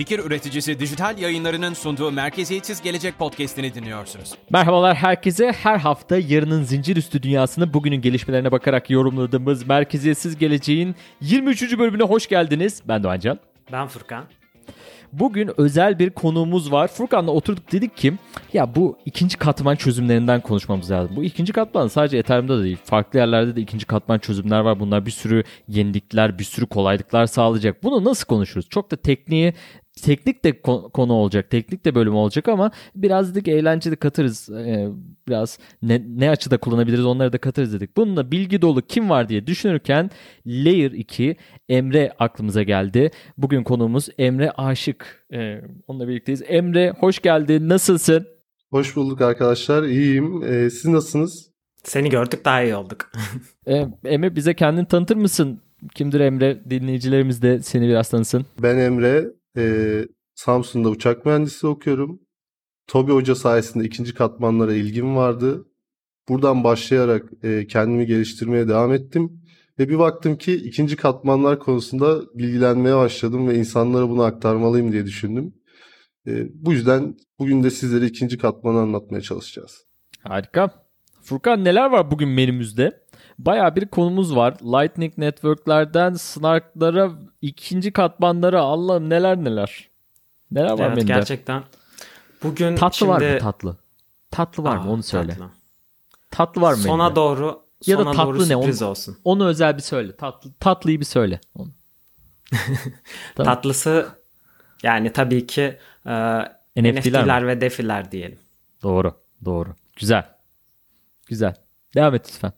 Fikir üreticisi Dijital Yayınları'nın sunduğu Merkeziyetsiz Gelecek podcast'ini dinliyorsunuz. Merhabalar herkese. Her hafta yarının zincir üstü dünyasını bugünün gelişmelerine bakarak yorumladığımız Merkeziyetsiz Geleceğin 23. bölümüne hoş geldiniz. Ben Doğancan. Ben Furkan. Bugün özel bir konuğumuz var. Furkan'la oturduk dedik ki ya bu ikinci katman çözümlerinden konuşmamız lazım. Bu ikinci katman sadece Ethereum'da da değil. Farklı yerlerde de ikinci katman çözümler var. Bunlar bir sürü yenilikler, bir sürü kolaylıklar sağlayacak. Bunu nasıl konuşuruz? Çok da tekniği teknik de konu olacak, teknik de bölüm olacak ama biraz dedik eğlenceli katırız. Ee, biraz ne, ne açıda kullanabiliriz onları da katırız dedik. Bununla bilgi dolu kim var diye düşünürken Layer 2 Emre aklımıza geldi. Bugün konuğumuz Emre Aşık. Ee, onunla birlikteyiz. Emre hoş geldin. Nasılsın? Hoş bulduk arkadaşlar. İyiyim. Ee, siz nasılsınız? Seni gördük daha iyi olduk. ee, Emre bize kendini tanıtır mısın? Kimdir Emre? Dinleyicilerimiz de seni biraz tanısın. Ben Emre. Ee, Samsun'da uçak mühendisliği okuyorum. Tobi Hoca sayesinde ikinci katmanlara ilgim vardı. Buradan başlayarak e, kendimi geliştirmeye devam ettim. Ve bir baktım ki ikinci katmanlar konusunda bilgilenmeye başladım ve insanlara bunu aktarmalıyım diye düşündüm. E, bu yüzden bugün de sizlere ikinci katmanı anlatmaya çalışacağız. Harika. Furkan neler var bugün menümüzde? Baya bir konumuz var. Lightning Network'lerden Snark'lara, ikinci katmanlara Allah'ım neler neler. Neler var evet, gerçekten. Bugün tatlı şimdi... var mı tatlı? Tatlı var Aa, mı onu söyle. Tatlı, tatlı var mı? Sona menüde? doğru ya da tatlı doğru ne? sürpriz onu, olsun. Onu özel bir söyle. Tatlı tatlıyı bir söyle. Onu. tamam. Tatlısı yani tabii ki e, NFT'ler, NFT'ler ve DeFi'ler diyelim. Doğru. Doğru. Güzel. Güzel. Devam et lütfen.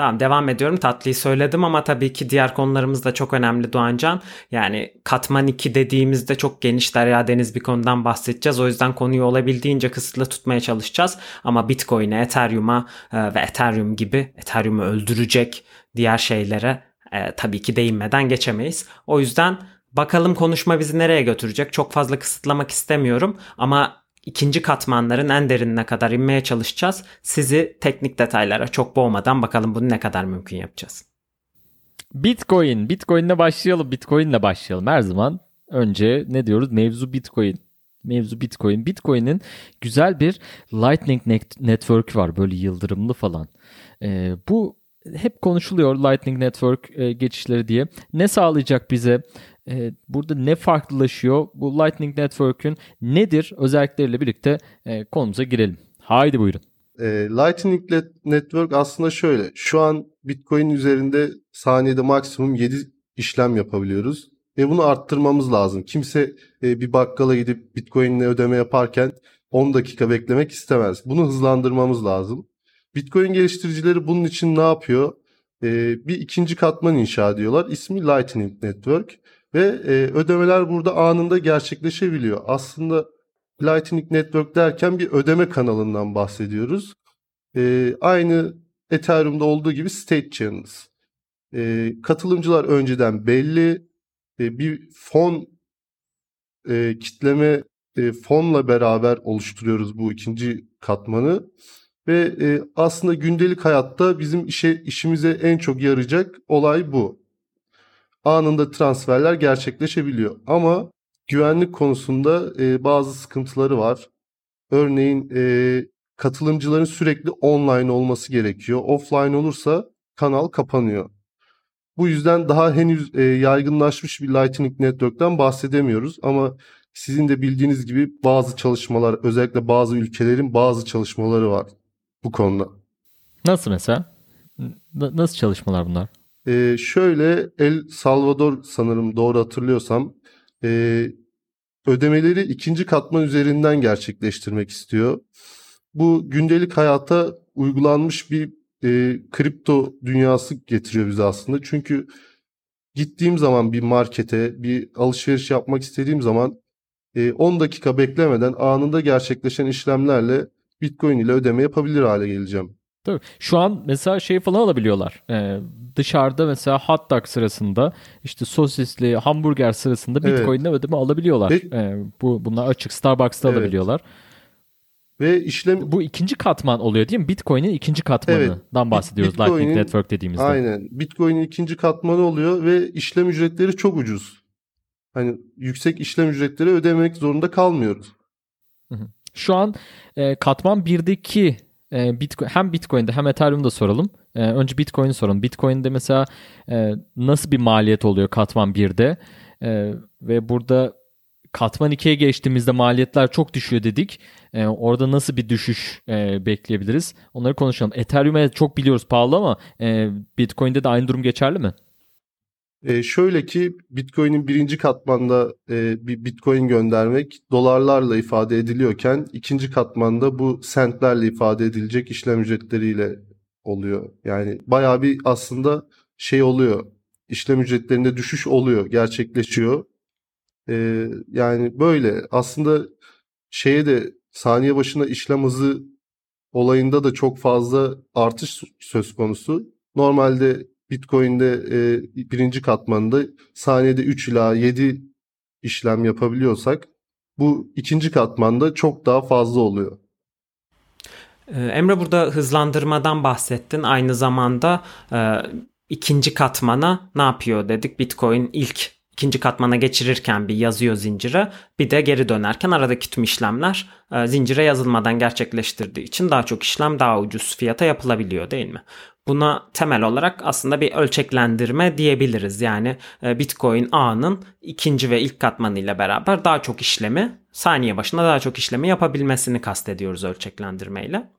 Tamam devam ediyorum. Tatlıyı söyledim ama tabii ki diğer konularımız da çok önemli Doğancan. Yani katman 2 dediğimizde çok geniş derya deniz bir konudan bahsedeceğiz. O yüzden konuyu olabildiğince kısıtlı tutmaya çalışacağız. Ama Bitcoin'e, Ethereum'a e, ve Ethereum gibi Ethereum'u öldürecek diğer şeylere e, tabii ki değinmeden geçemeyiz. O yüzden bakalım konuşma bizi nereye götürecek. Çok fazla kısıtlamak istemiyorum ama ikinci katmanların en derinine kadar inmeye çalışacağız. Sizi teknik detaylara çok boğmadan bakalım bunu ne kadar mümkün yapacağız. Bitcoin. Bitcoin'le başlayalım. Bitcoin'le başlayalım. Her zaman önce ne diyoruz? Mevzu Bitcoin. Mevzu Bitcoin. Bitcoin'in güzel bir Lightning Network var. Böyle yıldırımlı falan. Ee, bu hep konuşuluyor Lightning Network e, geçişleri diye. Ne sağlayacak bize? e, burada ne farklılaşıyor? Bu Lightning Network'ün nedir? Özellikleriyle birlikte e, konumuza girelim. Haydi buyurun. E, Lightning Network aslında şöyle. Şu an Bitcoin üzerinde saniyede maksimum 7 işlem yapabiliyoruz. Ve bunu arttırmamız lazım. Kimse e, bir bakkala gidip Bitcoin'le ödeme yaparken 10 dakika beklemek istemez. Bunu hızlandırmamız lazım. Bitcoin geliştiricileri bunun için ne yapıyor? E, bir ikinci katman inşa ediyorlar. İsmi Lightning Network. Ve e, ödemeler burada anında gerçekleşebiliyor. Aslında Lightning Network derken bir ödeme kanalından bahsediyoruz. E, aynı Ethereum'da olduğu gibi state channels. E, katılımcılar önceden belli. E, bir fon e, kitleme e, fonla beraber oluşturuyoruz bu ikinci katmanı. Ve e, aslında gündelik hayatta bizim işe işimize en çok yarayacak olay bu anında transferler gerçekleşebiliyor. Ama güvenlik konusunda e, bazı sıkıntıları var. Örneğin e, katılımcıların sürekli online olması gerekiyor. Offline olursa kanal kapanıyor. Bu yüzden daha henüz e, yaygınlaşmış bir Lightning Network'ten bahsedemiyoruz ama sizin de bildiğiniz gibi bazı çalışmalar özellikle bazı ülkelerin bazı çalışmaları var bu konuda. Nasıl mesela? N- nasıl çalışmalar bunlar? Ee, şöyle El Salvador sanırım doğru hatırlıyorsam e, ödemeleri ikinci katman üzerinden gerçekleştirmek istiyor. Bu gündelik hayata uygulanmış bir e, kripto dünyası getiriyor bize aslında. Çünkü gittiğim zaman bir markete bir alışveriş yapmak istediğim zaman e, 10 dakika beklemeden anında gerçekleşen işlemlerle Bitcoin ile ödeme yapabilir hale geleceğim. Tabii. Şu an mesela şey falan alabiliyorlar. Ee, dışarıda mesela hot dog sırasında işte sosisli hamburger sırasında Bitcoin'le evet. ödeme alabiliyorlar. Ve, ee, bu bunlar açık Starbucks'ta evet. alabiliyorlar. Ve işlem bu ikinci katman oluyor değil mi? Bitcoin'in ikinci katmanından evet. bahsediyoruz Bitcoin'in, Lightning Network dediğimizde. Aynen. Bitcoin'in ikinci katmanı oluyor ve işlem ücretleri çok ucuz. hani yüksek işlem ücretleri ödemek zorunda kalmıyoruz. Şu an e, katman 1'deki e, Bitcoin, hem Bitcoin'de hem Ethereum'da soralım. E, önce Bitcoin'i soralım. Bitcoin'de mesela e, nasıl bir maliyet oluyor katman 1'de? E, ve burada katman 2'ye geçtiğimizde maliyetler çok düşüyor dedik. E, orada nasıl bir düşüş e, bekleyebiliriz? Onları konuşalım. Ethereum'e çok biliyoruz pahalı ama e, Bitcoin'de de aynı durum geçerli mi? E, şöyle ki Bitcoin'in birinci katmanda e, bir Bitcoin göndermek dolarlarla ifade ediliyorken ikinci katmanda bu sentlerle ifade edilecek işlem ücretleriyle oluyor. Yani bayağı bir aslında şey oluyor. İşlem ücretlerinde düşüş oluyor, gerçekleşiyor. E, yani böyle aslında şeye de saniye başına işlem hızı olayında da çok fazla artış söz konusu. Normalde Bitcoin'de e, birinci katmanında saniyede 3 ila 7 işlem yapabiliyorsak bu ikinci katmanda çok daha fazla oluyor. Ee, Emre burada hızlandırmadan bahsettin. Aynı zamanda e, ikinci katmana ne yapıyor dedik. Bitcoin ilk ikinci katmana geçirirken bir yazıyor zincire. Bir de geri dönerken aradaki tüm işlemler e, zincire yazılmadan gerçekleştirdiği için daha çok işlem daha ucuz fiyata yapılabiliyor değil mi? Buna temel olarak aslında bir ölçeklendirme diyebiliriz. Yani e, Bitcoin ağının ikinci ve ilk katmanıyla beraber daha çok işlemi saniye başına daha çok işlemi yapabilmesini kastediyoruz ölçeklendirmeyle.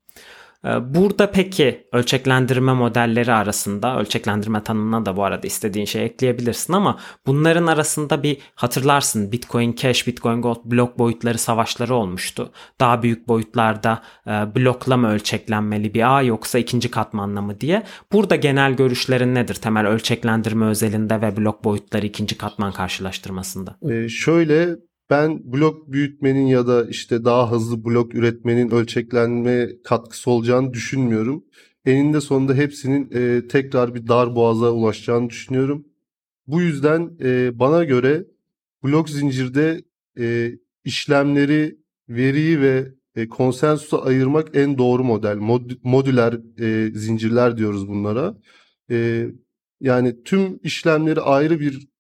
Ee, burada peki ölçeklendirme modelleri arasında ölçeklendirme tanımına da bu arada istediğin şey ekleyebilirsin ama bunların arasında bir hatırlarsın Bitcoin Cash, Bitcoin Gold blok boyutları savaşları olmuştu. Daha büyük boyutlarda e, blokla mı ölçeklenmeli bir ağ yoksa ikinci katmanla mı diye. Burada genel görüşlerin nedir temel ölçeklendirme özelinde ve blok boyutları ikinci katman karşılaştırmasında? Ee, şöyle ben blok büyütmenin ya da işte daha hızlı blok üretmenin ölçeklenme katkısı olacağını düşünmüyorum. Eninde sonunda hepsinin e, tekrar bir dar boğaza ulaşacağını düşünüyorum. Bu yüzden e, bana göre blok zincirde e, işlemleri, veriyi ve e, konsensusa ayırmak en doğru model. Mod, modüler e, zincirler diyoruz bunlara. E, yani tüm işlemleri ayrı bir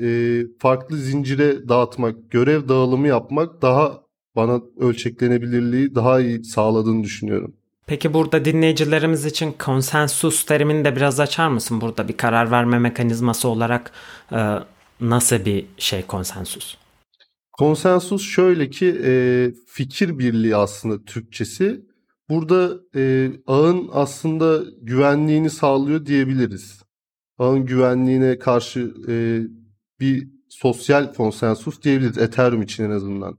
e, farklı zincire dağıtmak, görev dağılımı yapmak daha bana ölçeklenebilirliği daha iyi sağladığını düşünüyorum. Peki burada dinleyicilerimiz için konsensus terimini de biraz açar mısın? Burada bir karar verme mekanizması olarak e, nasıl bir şey konsensus? Konsensus şöyle ki e, fikir birliği aslında Türkçesi. Burada e, ağın aslında güvenliğini sağlıyor diyebiliriz. Ağın güvenliğine karşı e, bir sosyal konsensus diyebiliriz Ethereum için en azından.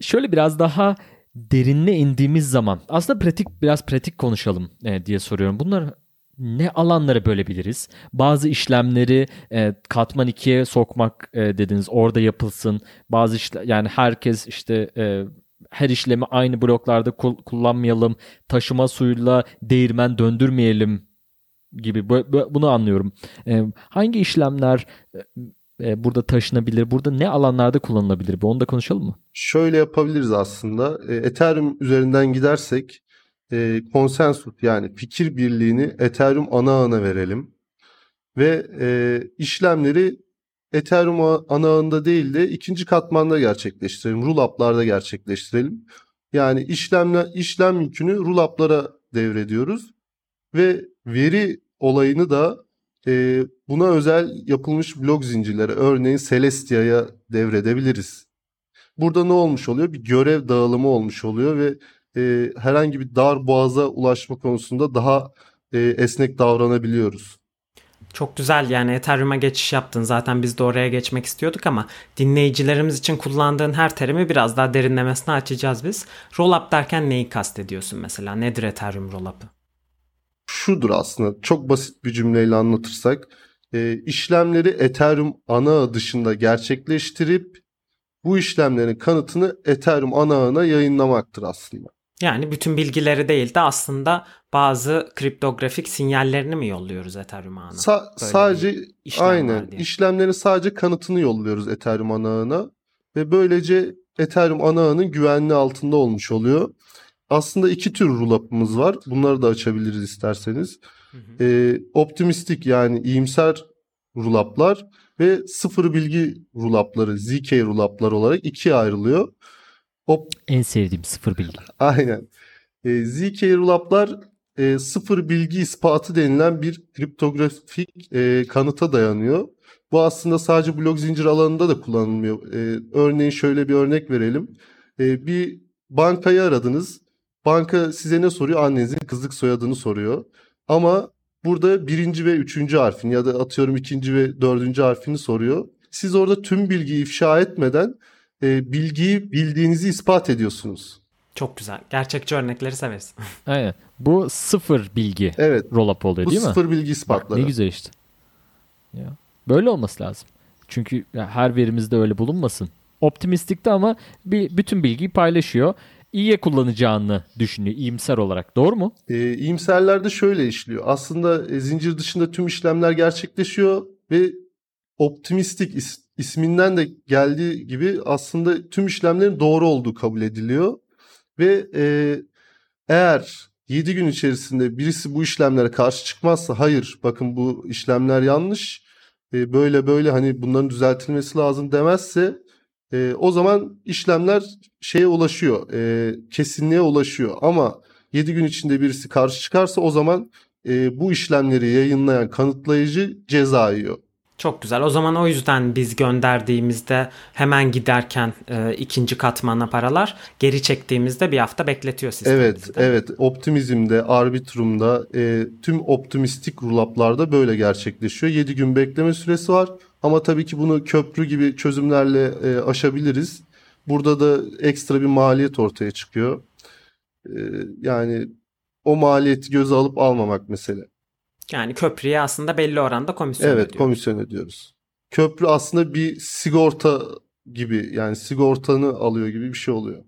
Şöyle biraz daha derinine indiğimiz zaman aslında pratik biraz pratik konuşalım e, diye soruyorum. Bunlar ne alanlara bölebiliriz? Bazı işlemleri e, katman 2'ye sokmak e, dediniz orada yapılsın. Bazı işle, yani herkes işte e, her işlemi aynı bloklarda kul- kullanmayalım. Taşıma suyuyla değirmen döndürmeyelim gibi bunu anlıyorum. Hangi işlemler e, e, burada taşınabilir? Burada ne alanlarda kullanılabilir? Bir onu da konuşalım mı? Şöyle yapabiliriz aslında. E, Ethereum üzerinden gidersek e, konsensus yani fikir birliğini Ethereum ana ağına verelim. Ve işlemleri Ethereum ana ağında değil de ikinci katmanda gerçekleştirelim. Rollup gerçekleştirelim. Yani işlemle işlem yükünü rollup devrediyoruz ve veri olayını da e, buna özel yapılmış blok zincirlere örneğin Celestia'ya devredebiliriz. Burada ne olmuş oluyor? Bir görev dağılımı olmuş oluyor ve e, herhangi bir dar boğaza ulaşma konusunda daha e, esnek davranabiliyoruz. Çok güzel yani Ethereum'a geçiş yaptın. Zaten biz de oraya geçmek istiyorduk ama dinleyicilerimiz için kullandığın her terimi biraz daha derinlemesine açacağız biz. Rollup derken neyi kastediyorsun mesela? Nedir Ethereum Rollup'ı? Şudur aslında çok basit bir cümleyle anlatırsak e, işlemleri Ethereum ana ağı dışında gerçekleştirip bu işlemlerin kanıtını Ethereum ana ağına yayınlamaktır aslında. Yani bütün bilgileri değil de aslında bazı kriptografik sinyallerini mi yolluyoruz Ethereum ağına? Sa- sadece aynen işlemlerin sadece kanıtını yolluyoruz Ethereum ana ağına ve böylece Ethereum ana ağının güvenli altında olmuş oluyor. Aslında iki tür roll-up'ımız var. Bunları da açabiliriz isterseniz. Hı hı. Ee, optimistik yani iyimser roll-up'lar ve sıfır bilgi rulapları, ZK rulaplar olarak ikiye ayrılıyor. Op en sevdiğim sıfır bilgi. Aynen. E, ZK rulaplar e, sıfır bilgi ispatı denilen bir kriptografik e, kanıta dayanıyor. Bu aslında sadece blok zincir alanında da kullanılmıyor. E, örneğin şöyle bir örnek verelim. E, bir bankayı aradınız. Banka size ne soruyor? Annenizin kızlık soyadını soruyor. Ama burada birinci ve üçüncü harfini ya da atıyorum ikinci ve dördüncü harfini soruyor. Siz orada tüm bilgiyi ifşa etmeden e, bilgiyi bildiğinizi ispat ediyorsunuz. Çok güzel. Gerçekçi örnekleri severiz. Aynen. Bu sıfır bilgi evet. roll-up oluyor Bu değil mi? sıfır bilgi ispatları. Bak, ne güzel işte. Ya. Böyle olması lazım. Çünkü ya, her verimizde öyle bulunmasın. Optimistikte ama bir bütün bilgiyi paylaşıyor. İyiye kullanacağını düşünüyor iyimser olarak. Doğru mu? E, iyimserlerde şöyle işliyor. Aslında e, zincir dışında tüm işlemler gerçekleşiyor ve optimistik is, isminden de geldiği gibi aslında tüm işlemlerin doğru olduğu kabul ediliyor. Ve e, eğer 7 gün içerisinde birisi bu işlemlere karşı çıkmazsa hayır bakın bu işlemler yanlış e, böyle böyle hani bunların düzeltilmesi lazım demezse e, o zaman işlemler şeye ulaşıyor e, kesinliğe ulaşıyor ama 7 gün içinde birisi karşı çıkarsa o zaman e, bu işlemleri yayınlayan kanıtlayıcı ceza yiyor. Çok güzel. O zaman o yüzden biz gönderdiğimizde hemen giderken e, ikinci katmana paralar geri çektiğimizde bir hafta bekletiyor sistem. Evet, evet. Optimizm'de, Arbitrum'da, e, tüm optimistik rulaplarda böyle gerçekleşiyor. 7 gün bekleme süresi var. Ama tabii ki bunu köprü gibi çözümlerle e, aşabiliriz. Burada da ekstra bir maliyet ortaya çıkıyor. E, yani o maliyeti göze alıp almamak mesele. Yani köprüye aslında belli oranda komisyon Evet, ödüyor. komisyon ödüyoruz. Köprü aslında bir sigorta gibi yani sigortanı alıyor gibi bir şey oluyor.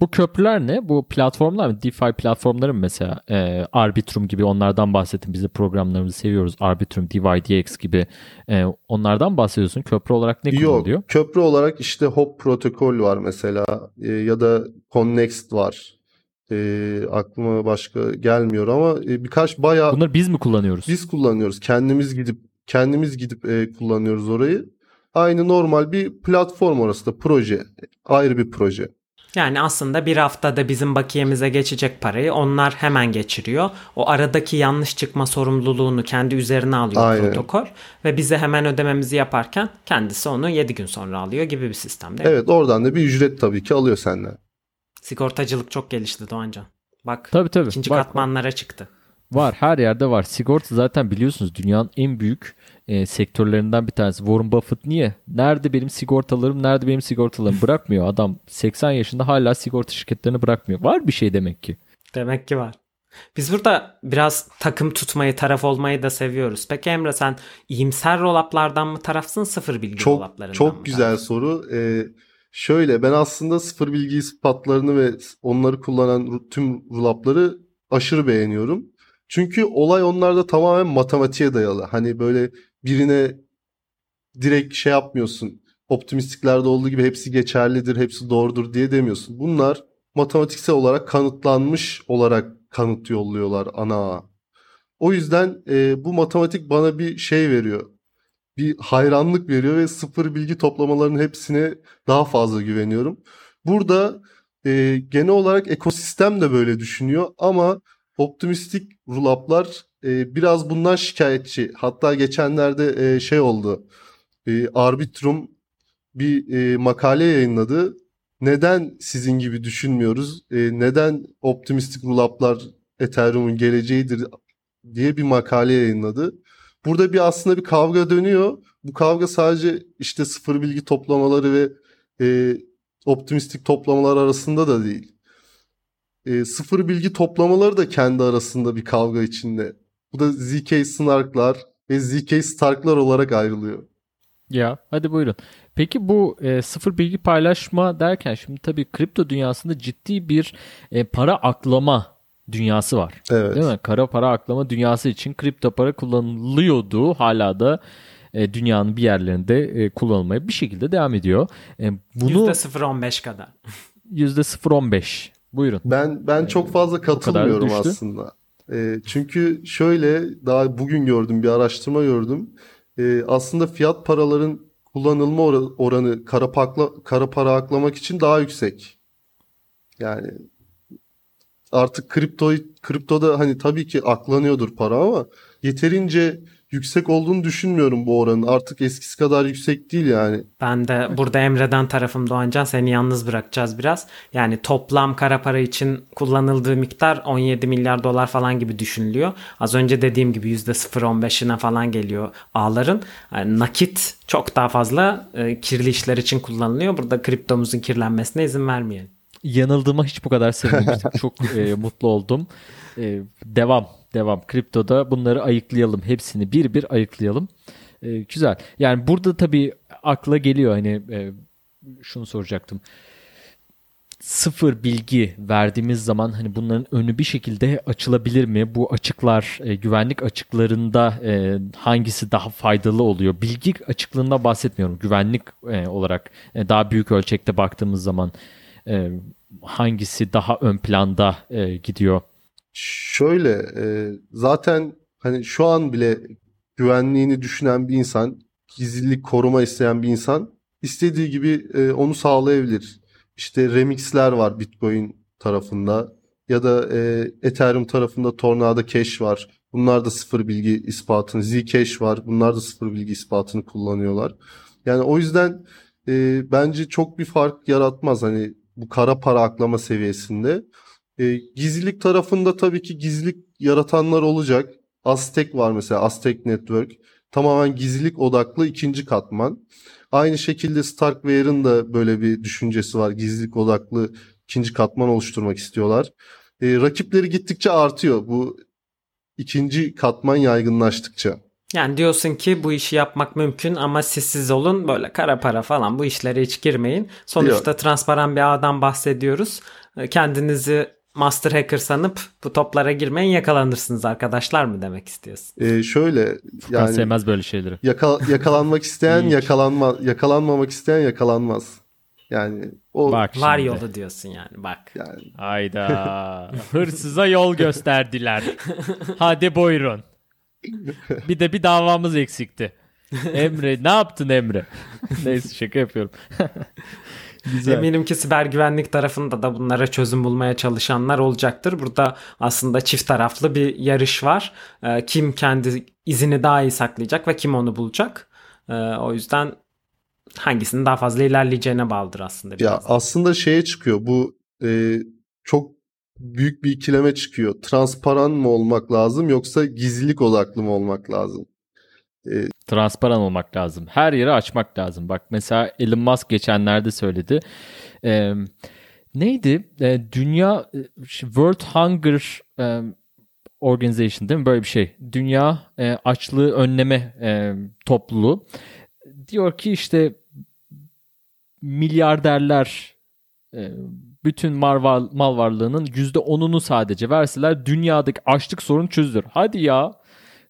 Bu köprüler ne? Bu platformlar mı? DeFi platformları mı mesela? Ee, Arbitrum gibi onlardan bahsettim. Biz de programlarımızı seviyoruz. Arbitrum, DYDX gibi. Ee, onlardan bahsediyorsun. Köprü olarak ne kullanılıyor? Yok, köprü olarak işte Hop protokol var mesela e, ya da Connext var. E, aklıma başka gelmiyor ama e, birkaç bayağı Bunları biz mi kullanıyoruz? biz kullanıyoruz. Kendimiz gidip kendimiz gidip e, kullanıyoruz orayı. Aynı normal bir platform orası da proje. Ayrı bir proje. Yani aslında bir haftada bizim bakiyemize geçecek parayı onlar hemen geçiriyor. O aradaki yanlış çıkma sorumluluğunu kendi üzerine alıyor Aynen. protokol ve bize hemen ödememizi yaparken kendisi onu 7 gün sonra alıyor gibi bir sistem değil mi? Evet oradan da bir ücret tabii ki alıyor senden. Sigortacılık çok gelişti Doğancan. Bak Tabii tabii. ikinci Bak, katmanlara çıktı. Var her yerde var. Sigorta zaten biliyorsunuz dünyanın en büyük e, sektörlerinden bir tanesi. Warren Buffett niye? Nerede benim sigortalarım, nerede benim sigortalarım bırakmıyor. Adam 80 yaşında hala sigorta şirketlerini bırakmıyor. Var bir şey demek ki. Demek ki var. Biz burada biraz takım tutmayı, taraf olmayı da seviyoruz. Peki Emre sen iyimser rollup'lardan mı tarafsın, sıfır bilgi Çok rollup'larından mı çok güzel tarafsın? soru. Ee, şöyle ben aslında sıfır bilgi ispatlarını ve onları kullanan tüm rulapları aşırı beğeniyorum. Çünkü olay onlarda tamamen matematiğe dayalı. Hani böyle birine direkt şey yapmıyorsun. Optimistiklerde olduğu gibi hepsi geçerlidir, hepsi doğrudur diye demiyorsun. Bunlar matematiksel olarak kanıtlanmış olarak kanıt yolluyorlar ana. O yüzden e, bu matematik bana bir şey veriyor. Bir hayranlık veriyor ve sıfır bilgi toplamalarının hepsine daha fazla güveniyorum. Burada e, genel olarak ekosistem de böyle düşünüyor ama optimistik rulaplar e, biraz bundan şikayetçi. Hatta geçenlerde e, şey oldu. E, Arbitrum bir e, makale yayınladı. Neden sizin gibi düşünmüyoruz? E, neden optimistik rulaplar Ethereum'un geleceğidir diye bir makale yayınladı. Burada bir aslında bir kavga dönüyor. Bu kavga sadece işte sıfır bilgi toplamaları ve e, optimistik toplamalar arasında da değil. E, sıfır bilgi toplamaları da kendi arasında bir kavga içinde. Bu da ZK Snark'lar ve ZK Stark'lar olarak ayrılıyor. Ya hadi buyurun. Peki bu e, sıfır bilgi paylaşma derken şimdi tabii kripto dünyasında ciddi bir e, para aklama dünyası var. Evet. Değil mi? Kara para aklama dünyası için kripto para kullanılıyordu. Hala da e, dünyanın bir yerlerinde e, kullanılmaya bir şekilde devam ediyor. E, bunu %0.15 kadar. %0.15. Buyurun. Ben ben çok fazla katılmıyorum aslında. E, çünkü şöyle daha bugün gördüm bir araştırma gördüm. e, aslında fiyat paraların kullanılma oranı kara, pakla, kara para aklamak için daha yüksek. Yani artık kripto kriptoda hani tabii ki aklanıyordur para ama yeterince yüksek olduğunu düşünmüyorum bu oranın. Artık eskisi kadar yüksek değil yani. Ben de burada Emre'den tarafım Doğancan seni yalnız bırakacağız biraz. Yani toplam kara para için kullanıldığı miktar 17 milyar dolar falan gibi düşünülüyor. Az önce dediğim gibi %0.15'ine falan geliyor ağların. Yani nakit çok daha fazla e, kirli işler için kullanılıyor. Burada kriptomuzun kirlenmesine izin vermeyelim. Yanıldığıma hiç bu kadar sevinmemiştim. Çok e, mutlu oldum. E, devam devam. Kriptoda bunları ayıklayalım. Hepsini bir bir ayıklayalım. E, güzel. Yani burada tabii akla geliyor hani e, şunu soracaktım. Sıfır bilgi verdiğimiz zaman hani bunların önü bir şekilde açılabilir mi? Bu açıklar e, güvenlik açıklarında e, hangisi daha faydalı oluyor? Bilgi açıklığında bahsetmiyorum. Güvenlik e, olarak e, daha büyük ölçekte baktığımız zaman e, hangisi daha ön planda e, gidiyor? Şöyle e, zaten hani şu an bile güvenliğini düşünen bir insan, gizlilik koruma isteyen bir insan istediği gibi e, onu sağlayabilir. İşte remixler var Bitcoin tarafında ya da e, Ethereum tarafında Tornado Cash var. Bunlar da sıfır bilgi ispatını, Zcash var. Bunlar da sıfır bilgi ispatını kullanıyorlar. Yani o yüzden e, bence çok bir fark yaratmaz hani bu kara para aklama seviyesinde. E, gizlilik tarafında tabii ki gizlilik yaratanlar olacak. Aztek var mesela Aztek Network. Tamamen gizlilik odaklı ikinci katman. Aynı şekilde Starkware'ın da böyle bir düşüncesi var. Gizlilik odaklı ikinci katman oluşturmak istiyorlar. E, rakipleri gittikçe artıyor bu ikinci katman yaygınlaştıkça. Yani diyorsun ki bu işi yapmak mümkün ama siz siz olun böyle kara para falan bu işlere hiç girmeyin. Sonuçta Yok. transparan bir ağdan bahsediyoruz. E, kendinizi master hacker sanıp bu toplara girmeyin yakalanırsınız arkadaşlar mı demek istiyorsun? Ee, şöyle yani sevmez böyle şeyleri. Yaka, yakalanmak isteyen yakalanma yakalanmamak isteyen yakalanmaz. Yani o bak var yolu diyorsun yani bak. Yani. Hayda. Hırsıza yol gösterdiler. Hadi buyurun. Bir de bir davamız eksikti. Emre ne yaptın Emre? Neyse şaka yapıyorum. Güzel. Eminim ki siber güvenlik tarafında da bunlara çözüm bulmaya çalışanlar olacaktır. Burada aslında çift taraflı bir yarış var. Ee, kim kendi izini daha iyi saklayacak ve kim onu bulacak. Ee, o yüzden hangisinin daha fazla ilerleyeceğine bağlıdır aslında. Biraz. Ya aslında şeye çıkıyor bu e, çok büyük bir ikileme çıkıyor. Transparan mı olmak lazım yoksa gizlilik odaklı mı olmak lazım? E, Transparan olmak lazım. Her yeri açmak lazım. Bak mesela Elon Musk geçenlerde söyledi. Ee, neydi? Ee, Dünya World Hunger e, Organization değil mi? Böyle bir şey. Dünya e, açlığı önleme e, topluluğu. Diyor ki işte milyarderler e, bütün mal, var, mal varlığının %10'unu sadece verseler dünyadaki açlık sorunu çözülür. Hadi ya.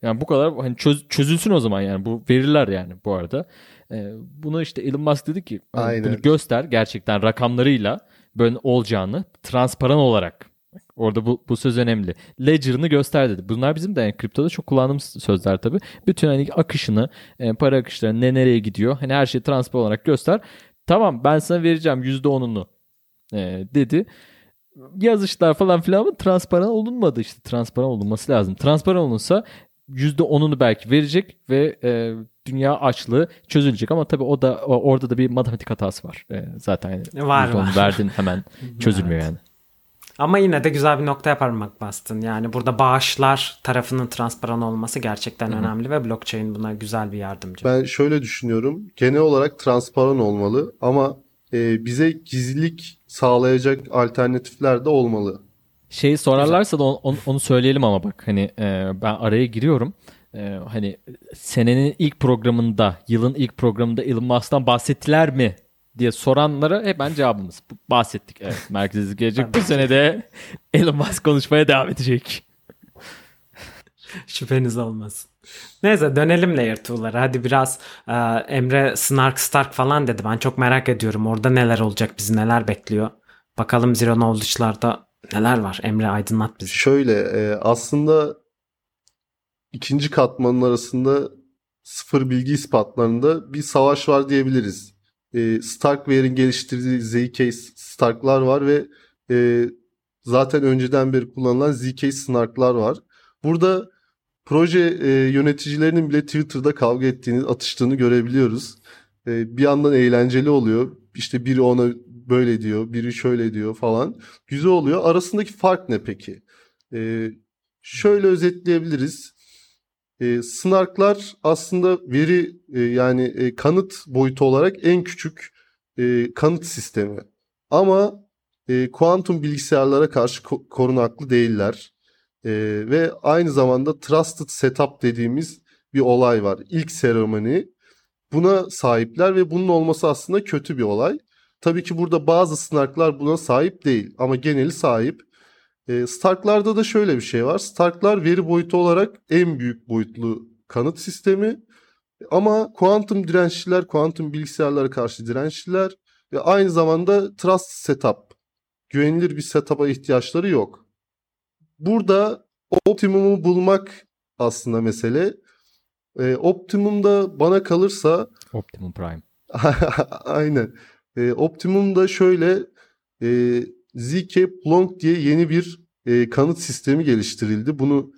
Yani bu kadar hani çöz, çözülsün o zaman yani bu veriler yani bu arada. Ee, bunu işte Elon Musk dedi ki hani bunu göster gerçekten rakamlarıyla böyle olacağını transparan olarak. Orada bu, bu söz önemli. Ledger'ını göster dedi. Bunlar bizim de yani kriptoda çok kullandığımız sözler tabii. Bütün hani akışını, e, para akışları ne nereye gidiyor. Hani her şeyi transparan olarak göster. Tamam ben sana vereceğim %10'unu e, dedi yazışlar falan filan ama transparan olunmadı işte. Transparan olunması lazım. Transparan olunsa %10'unu belki verecek ve e, dünya açlığı çözülecek ama tabii o da o, orada da bir matematik hatası var. E, zaten yani var, var. verdin hemen çözülmüyor evet. yani. Ama yine de güzel bir noktaya parmak bastın. Yani burada bağışlar tarafının transparan olması gerçekten Hı-hı. önemli ve blockchain buna güzel bir yardımcı. Ben şöyle düşünüyorum. Genel olarak transparan olmalı ama e, bize gizlilik sağlayacak alternatifler de olmalı. Şeyi sorarlarsa da onu, onu söyleyelim ama bak hani e, ben araya giriyorum. E, hani senenin ilk programında, yılın ilk programında Elon Musk'tan bahsettiler mi diye soranlara hemen cevabımız. Bahsettik. Evet, merkezli gelecek bu sene de Elon Musk konuşmaya devam edecek. Şüpheniz olmasın. Neyse dönelim Layer 2'lara. Hadi biraz e, Emre Snark Stark falan dedi. Ben çok merak ediyorum. Orada neler olacak, bizi neler bekliyor. Bakalım Zero Knowledge'larda neler var? Emre aydınlat bizi. Şöyle e, aslında ikinci katmanın arasında sıfır bilgi ispatlarında bir savaş var diyebiliriz. E, Starkware'in geliştirdiği ZK Stark'lar var ve e, zaten önceden beri kullanılan ZK Snark'lar var. Burada proje e, yöneticilerinin bile Twitter'da kavga ettiğini, atıştığını görebiliyoruz. E, bir yandan eğlenceli oluyor. İşte biri ona böyle diyor, biri şöyle diyor falan. Güzel oluyor. Arasındaki fark ne peki? E, şöyle özetleyebiliriz. E, Snark'lar aslında veri e, yani e, kanıt boyutu olarak en küçük e, kanıt sistemi. Ama e, kuantum bilgisayarlara karşı ko- korunaklı değiller. E, ve aynı zamanda trusted setup dediğimiz bir olay var. İlk seremoni buna sahipler ve bunun olması aslında kötü bir olay. Tabii ki burada bazı Snark'lar buna sahip değil ama geneli sahip. E, Stark'larda da şöyle bir şey var. Stark'lar veri boyutu olarak en büyük boyutlu kanıt sistemi. Ama kuantum dirençliler, kuantum bilgisayarlara karşı dirençliler ve aynı zamanda trust setup, güvenilir bir setup'a ihtiyaçları yok. Burada optimumu bulmak aslında mesele. E, optimumda bana kalırsa Optimum Prime. aynen. E, optimumda şöyle e, ZK Plonk diye yeni bir e, kanıt sistemi geliştirildi. Bunu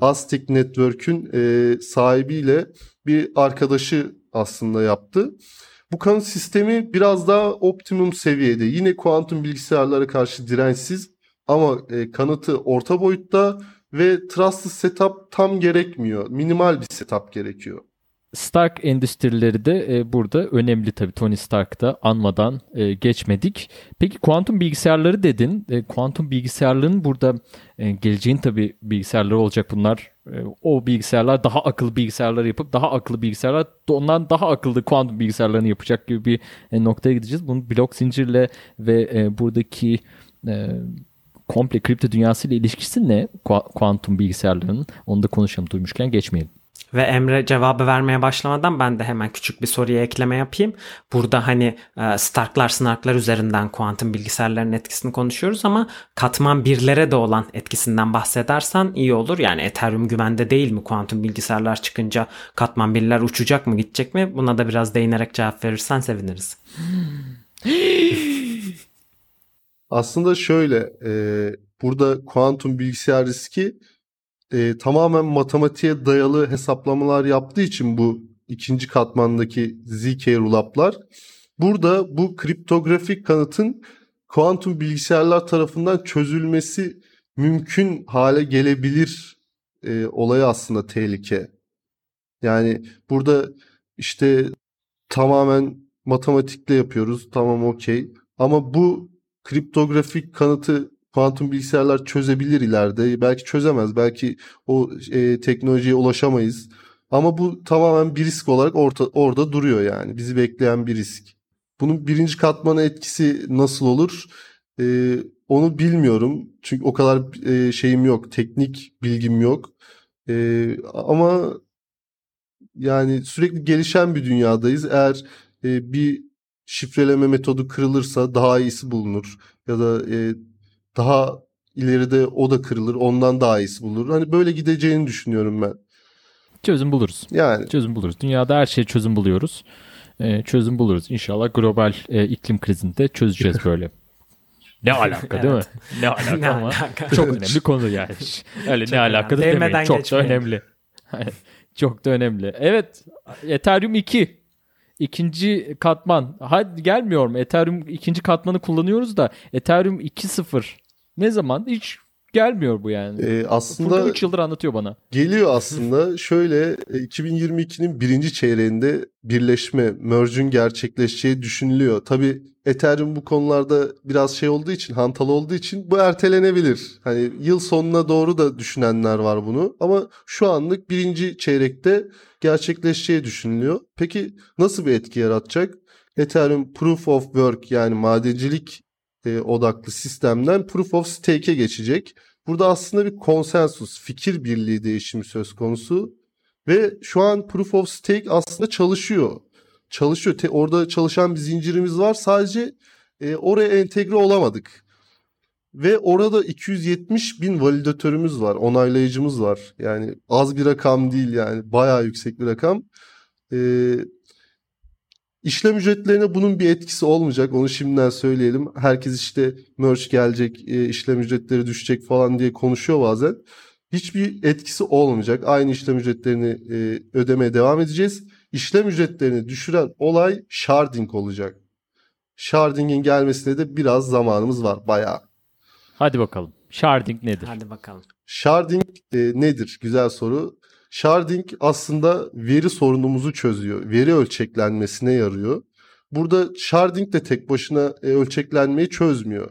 Aztec Network'ün e, sahibiyle bir arkadaşı aslında yaptı. Bu kanıt sistemi biraz daha optimum seviyede. Yine kuantum bilgisayarlara karşı dirençsiz ama e, kanıtı orta boyutta ve trusted setup tam gerekmiyor. Minimal bir setup gerekiyor. Stark endüstrileri de e, burada önemli tabii Tony Stark'ta anmadan e, geçmedik. Peki kuantum bilgisayarları dedin. E, kuantum bilgisayarların burada e, geleceğin tabii bilgisayarları olacak bunlar. E, o bilgisayarlar daha akıllı bilgisayarlar yapıp daha akıllı bilgisayarlar ondan daha akıllı kuantum bilgisayarlarını yapacak gibi bir e, noktaya gideceğiz. Bunun blok zincirle ve e, buradaki e, komple kripto dünyası ile ilişkisi ne? Ku- kuantum bilgisayarlarının onu da konuşalım duymuşken geçmeyelim. Ve Emre cevabı vermeye başlamadan ben de hemen küçük bir soruya ekleme yapayım. Burada hani e, Starklar, Snarklar üzerinden kuantum bilgisayarların etkisini konuşuyoruz ama katman birlere de olan etkisinden bahsedersen iyi olur. Yani Ethereum güvende değil mi kuantum bilgisayarlar çıkınca katman birler uçacak mı gidecek mi? Buna da biraz değinerek cevap verirsen seviniriz. Aslında şöyle, e, burada kuantum bilgisayar riski e, tamamen matematiğe dayalı hesaplamalar yaptığı için bu ikinci katmandaki ZK rolup'lar burada bu kriptografik kanıtın kuantum bilgisayarlar tarafından çözülmesi mümkün hale gelebilir e, olayı aslında tehlike. Yani burada işte tamamen matematikle yapıyoruz. Tamam okey. Ama bu kriptografik kanıtı kuantum bilgisayarlar çözebilir ileride. Belki çözemez. Belki o e, teknolojiye ulaşamayız. Ama bu tamamen bir risk olarak orta, orada duruyor yani. Bizi bekleyen bir risk. Bunun birinci katmana etkisi nasıl olur? E, onu bilmiyorum. Çünkü o kadar e, şeyim yok. Teknik bilgim yok. E, ama yani sürekli gelişen bir dünyadayız. Eğer e, bir şifreleme metodu kırılırsa daha iyisi bulunur. Ya da e, daha ileride o da kırılır. Ondan daha iyisi bulunur. Hani böyle gideceğini düşünüyorum ben. Çözüm buluruz. Yani Çözüm buluruz. Dünyada her şeye çözüm buluyoruz. Ee, çözüm buluruz. İnşallah global e, iklim krizinde çözeceğiz böyle. Ne alaka değil mi? Ne alaka Ne ama alaka? çok önemli konu yani. Öyle ne alaka da demeyin. Çok da geçmeyin. önemli. çok da önemli. Evet Ethereum 2. İkinci katman. Hadi gelmiyor mu? Ethereum ikinci katmanı kullanıyoruz da Ethereum 2.0 ne zaman? Hiç gelmiyor bu yani. e, Furkan aslında 3 yıldır anlatıyor bana. geliyor aslında. Şöyle e, 2022'nin birinci çeyreğinde birleşme, merge'ün gerçekleşeceği düşünülüyor. Tabii Ethereum bu konularda biraz şey olduğu için, hantal olduğu için bu ertelenebilir. Hani yıl sonuna doğru da düşünenler var bunu. Ama şu anlık birinci çeyrekte gerçekleşeceği düşünülüyor. Peki nasıl bir etki yaratacak? Ethereum Proof of Work yani madencilik e, odaklı sistemden Proof of Stake'e geçecek. Burada aslında bir konsensus, fikir birliği değişimi söz konusu. Ve şu an Proof of Stake aslında çalışıyor. Çalışıyor. Te- orada çalışan bir zincirimiz var. Sadece e, oraya entegre olamadık. Ve orada 270 bin validatörümüz var, onaylayıcımız var. Yani az bir rakam değil yani bayağı yüksek bir rakam. Ee, işlem ücretlerine bunun bir etkisi olmayacak onu şimdiden söyleyelim. Herkes işte merch gelecek, e, işlem ücretleri düşecek falan diye konuşuyor bazen. Hiçbir etkisi olmayacak. Aynı işlem ücretlerini e, ödemeye devam edeceğiz. İşlem ücretlerini düşüren olay sharding olacak. Sharding'in gelmesine de biraz zamanımız var bayağı. Hadi bakalım. Sharding nedir? Hadi bakalım. Sharding e, nedir? Güzel soru. Sharding aslında veri sorunumuzu çözüyor. Veri ölçeklenmesine yarıyor. Burada sharding de tek başına e, ölçeklenmeyi çözmüyor.